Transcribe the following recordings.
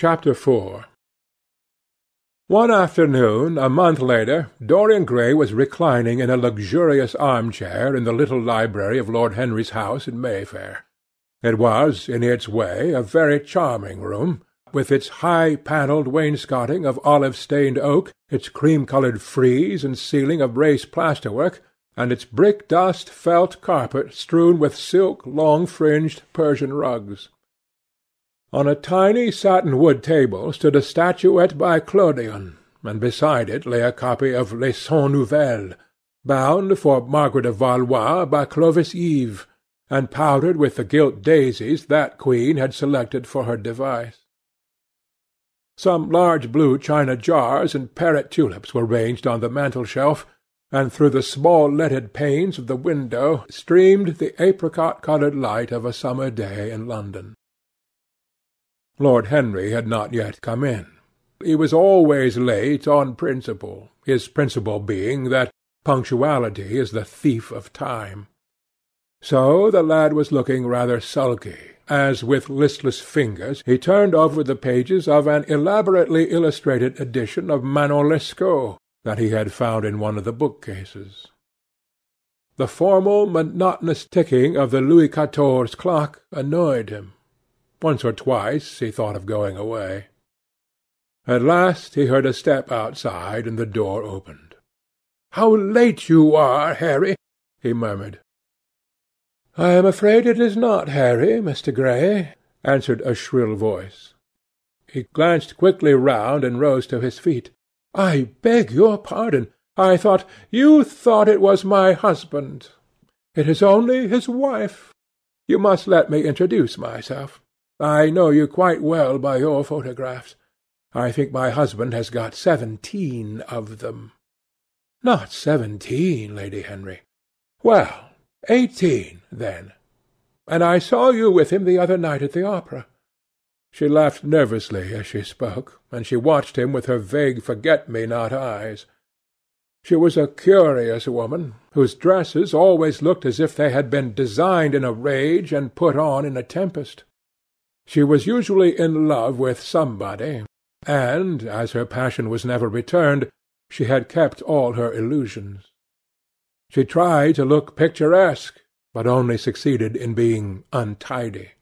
Chapter 4 One afternoon, a month later, Dorian Gray was reclining in a luxurious arm chair in the little library of Lord Henry's house in Mayfair. It was, in its way, a very charming room, with its high-panelled wainscoting of olive-stained oak, its cream-coloured frieze and ceiling of raised plasterwork, and its brick-dust felt carpet strewn with silk long-fringed Persian rugs. On a tiny satin wood table stood a statuette by Clodion, and beside it lay a copy of Les Cent Nouvelles, bound for Margaret of Valois by Clovis Eve, and powdered with the gilt daisies that queen had selected for her device. Some large blue china jars and parrot tulips were ranged on the mantel-shelf, and through the small leaded panes of the window streamed the apricot-coloured light of a summer day in London. Lord Henry had not yet come in. He was always late on principle, his principle being that punctuality is the thief of time. So the lad was looking rather sulky, as with listless fingers he turned over the pages of an elaborately illustrated edition of Manon Lescaut that he had found in one of the bookcases. The formal, monotonous ticking of the Louis Quatorze clock annoyed him. Once or twice he thought of going away. At last he heard a step outside, and the door opened. "How late you are, Harry!" he murmured. "I am afraid it is not Harry, Mr. Gray," answered a shrill voice. He glanced quickly round and rose to his feet. "I beg your pardon. I thought you thought it was my husband. It is only his wife. You must let me introduce myself. I know you quite well by your photographs. I think my husband has got seventeen of them. Not seventeen, Lady Henry. Well, eighteen, then. And I saw you with him the other night at the opera. She laughed nervously as she spoke, and she watched him with her vague forget-me-not eyes. She was a curious woman, whose dresses always looked as if they had been designed in a rage and put on in a tempest. She was usually in love with somebody, and, as her passion was never returned, she had kept all her illusions. She tried to look picturesque, but only succeeded in being untidy.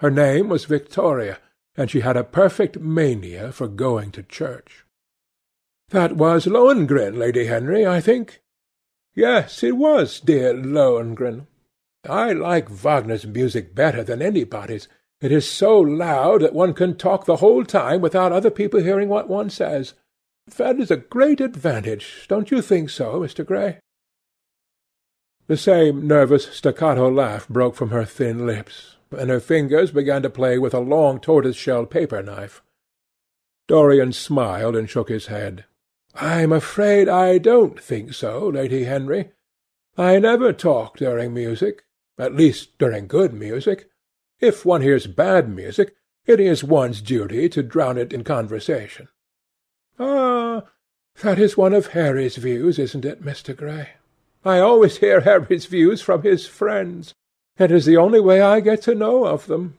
Her name was Victoria, and she had a perfect mania for going to church. That was Lohengrin, Lady Henry, I think. Yes, it was dear Lohengrin. I like Wagner's music better than anybody's. It is so loud that one can talk the whole time without other people hearing what one says. That is a great advantage, don't you think so, Mr. Gray? The same nervous staccato laugh broke from her thin lips, and her fingers began to play with a long tortoise-shell paper-knife. Dorian smiled and shook his head. "I'm afraid I don't think so, Lady Henry. I never talk during music, at least during good music. If one hears bad music, it is one's duty to drown it in conversation." "Ah, that is one of Harry's views, isn't it, Mr. Gray? I always hear Harry's views from his friends. It is the only way I get to know of them.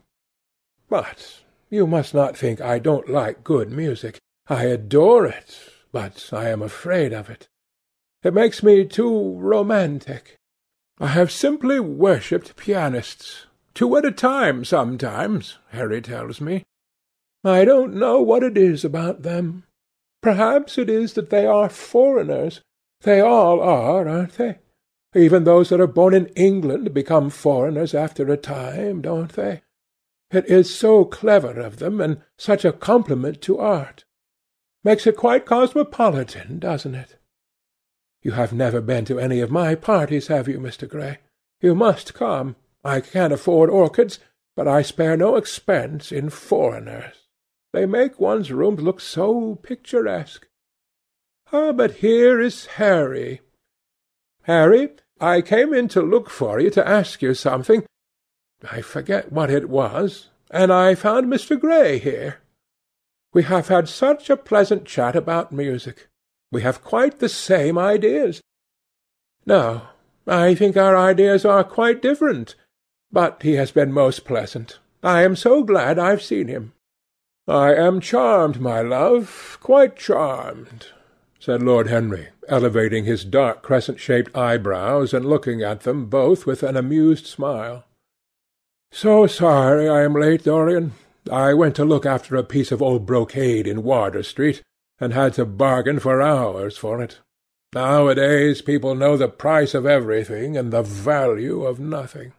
But you must not think I don't like good music. I adore it, but I am afraid of it. It makes me too romantic. I have simply worshipped pianists. Two at a time sometimes, Harry tells me. I don't know what it is about them. Perhaps it is that they are foreigners. They all are, aren't they? Even those that are born in England become foreigners after a time, don't they? It is so clever of them, and such a compliment to art. Makes it quite cosmopolitan, doesn't it? You have never been to any of my parties, have you, Mr. Gray? You must come. I can't afford orchids, but I spare no expense in foreigners. They make one's rooms look so picturesque. Ah, but here is Harry. Harry, I came in to look for you to ask you something. I forget what it was, and I found Mr. Gray here. We have had such a pleasant chat about music. We have quite the same ideas. No, I think our ideas are quite different. But he has been most pleasant. I am so glad I've seen him. I am charmed, my love, quite charmed, said Lord Henry, elevating his dark crescent-shaped eyebrows and looking at them both with an amused smile. So sorry I am late, Dorian. I went to look after a piece of old brocade in Wardour Street, and had to bargain for hours for it. Nowadays people know the price of everything and the value of nothing.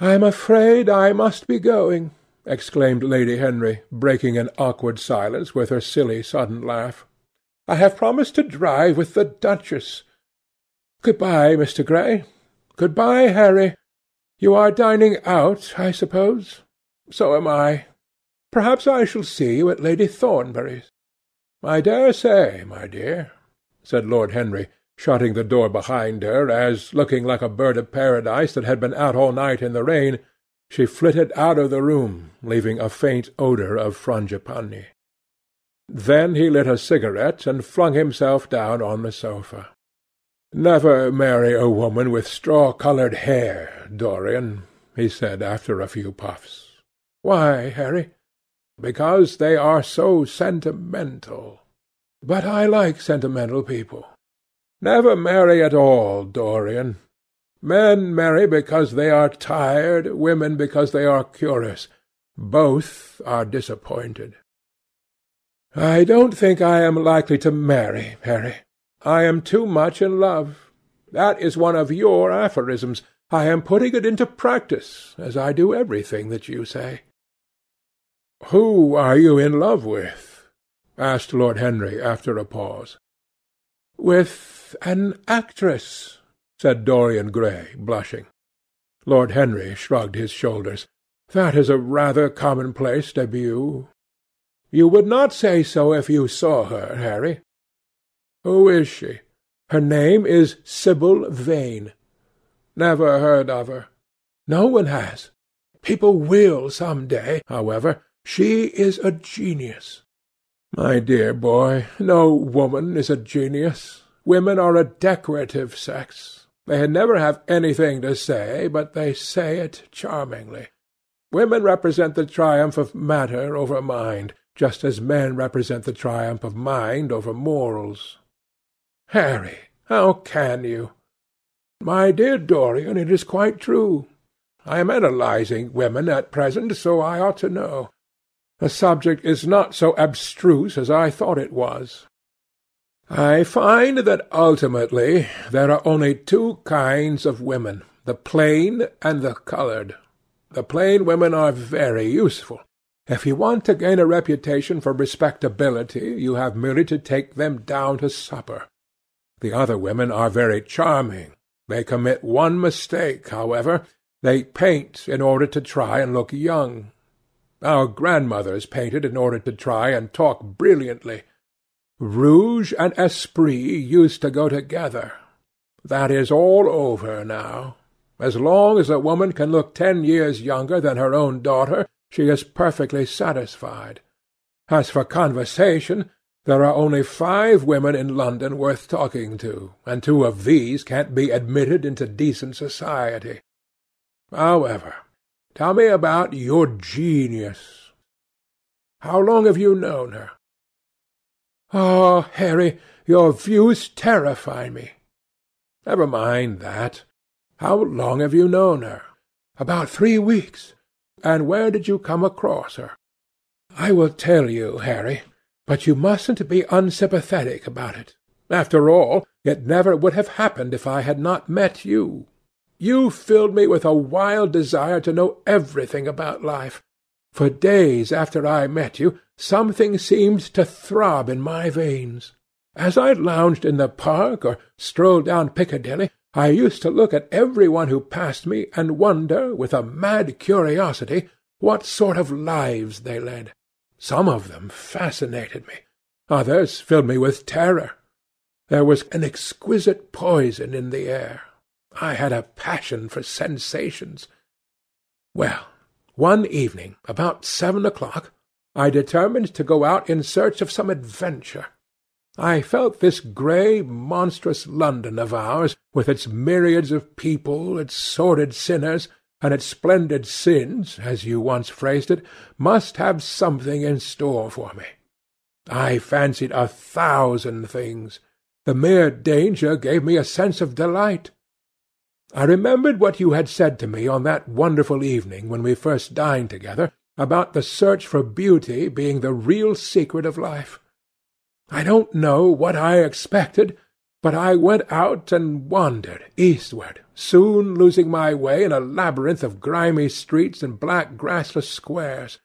"I am afraid I must be going," exclaimed Lady Henry, breaking an awkward silence with her silly sudden laugh. "I have promised to drive with the Duchess. Good-bye, Mr. Gray. Good-bye, Harry. You are dining out, I suppose? So am I. Perhaps I shall see you at Lady Thornbury's." "I dare say, my dear said Lord Henry, shutting the door behind her as, looking like a bird of paradise that had been out all night in the rain, she flitted out of the room, leaving a faint odour of frangipani. Then he lit a cigarette and flung himself down on the sofa. "Never marry a woman with straw-coloured hair, Dorian," he said after a few puffs. "Why, Harry?" "Because they are so sentimental. But I like sentimental people. Never marry at all, Dorian. Men marry because they are tired, women because they are curious. Both are disappointed. I don't think I am likely to marry, Harry. I am too much in love. That is one of your aphorisms. I am putting it into practice, as I do everything that you say. Who are you in love with? asked Lord Henry after a pause. "With an actress," said Dorian Gray, blushing. Lord Henry shrugged his shoulders. "That is a rather commonplace debut. You would not say so if you saw her, Harry." "Who is she?" "Her name is Sibyl Vane." "Never heard of her." "No one has. People will some day, however. She is a genius. My dear boy, no woman is a genius. Women are a decorative sex. They never have anything to say, but they say it charmingly. Women represent the triumph of matter over mind, just as men represent the triumph of mind over morals. Harry, how can you? My dear Dorian, it is quite true. I am analysing women at present, so I ought to know. The subject is not so abstruse as I thought it was. I find that ultimately there are only two kinds of women, the plain and the coloured. The plain women are very useful. If you want to gain a reputation for respectability, you have merely to take them down to supper. The other women are very charming. They commit one mistake, however. They paint in order to try and look young. Our grandmothers painted in order to try and talk brilliantly. Rouge and esprit used to go together. That is all over now. As long as a woman can look ten years younger than her own daughter, she is perfectly satisfied. As for conversation, there are only five women in London worth talking to, and two of these can't be admitted into decent society. However, Tell me about your genius. How long have you known her? Ah, Harry, your views terrify me. Never mind that. How long have you known her? About three weeks. And where did you come across her? I will tell you, Harry, but you mustn't be unsympathetic about it. After all, it never would have happened if I had not met you. You filled me with a wild desire to know everything about life. For days after I met you, something seemed to throb in my veins. As I lounged in the park or strolled down Piccadilly, I used to look at every one who passed me and wonder, with a mad curiosity, what sort of lives they led. Some of them fascinated me. Others filled me with terror. There was an exquisite poison in the air. I had a passion for sensations. Well, one evening, about seven o'clock, I determined to go out in search of some adventure. I felt this grey, monstrous London of ours, with its myriads of people, its sordid sinners, and its splendid sins, as you once phrased it, must have something in store for me. I fancied a thousand things. The mere danger gave me a sense of delight. I remembered what you had said to me on that wonderful evening when we first dined together, about the search for beauty being the real secret of life. I don't know what I expected, but I went out and wandered eastward, soon losing my way in a labyrinth of grimy streets and black grassless squares.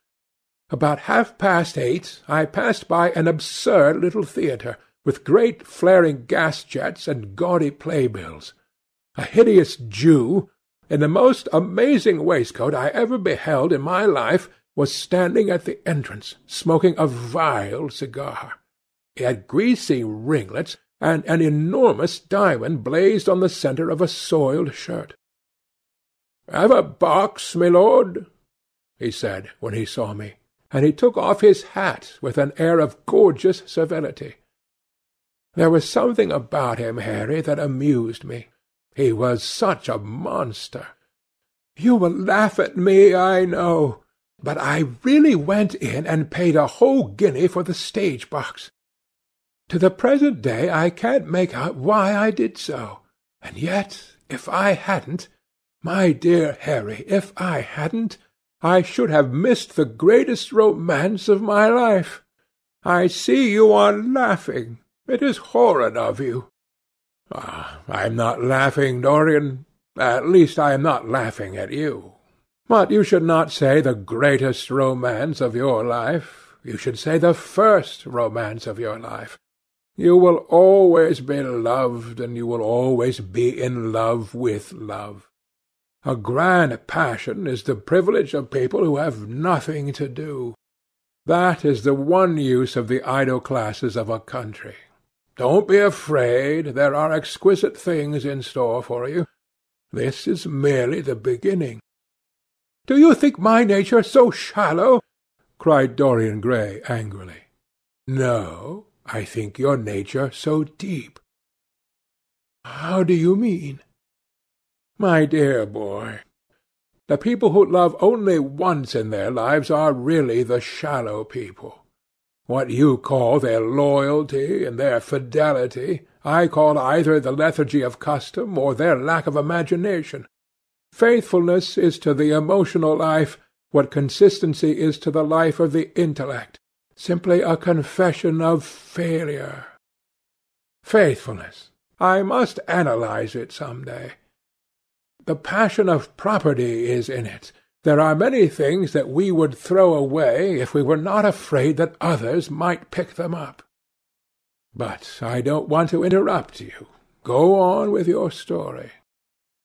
About half-past eight I passed by an absurd little theatre, with great flaring gas-jets and gaudy playbills. A hideous Jew, in the most amazing waistcoat I ever beheld in my life, was standing at the entrance, smoking a vile cigar. He had greasy ringlets, and an enormous diamond blazed on the centre of a soiled shirt. "Have a box, my lord?" he said, when he saw me, and he took off his hat with an air of gorgeous civility. There was something about him, Harry, that amused me. He was such a monster. You will laugh at me, I know, but I really went in and paid a whole guinea for the stage box. To the present day I can't make out why I did so. And yet, if I hadn't, my dear Harry, if I hadn't, I should have missed the greatest romance of my life. I see you are laughing. It is horrid of you. Ah, I am not laughing, Dorian. At least I am not laughing at you. But you should not say the greatest romance of your life. You should say the first romance of your life. You will always be loved, and you will always be in love with love. A grand passion is the privilege of people who have nothing to do. That is the one use of the idle classes of a country. Don't be afraid. There are exquisite things in store for you. This is merely the beginning. Do you think my nature so shallow? cried Dorian Gray angrily. No, I think your nature so deep. How do you mean? My dear boy, the people who love only once in their lives are really the shallow people. What you call their loyalty and their fidelity, I call either the lethargy of custom or their lack of imagination. Faithfulness is to the emotional life what consistency is to the life of the intellect simply a confession of failure. Faithfulness. I must analyze it some day. The passion of property is in it. There are many things that we would throw away if we were not afraid that others might pick them up. But I don't want to interrupt you. Go on with your story.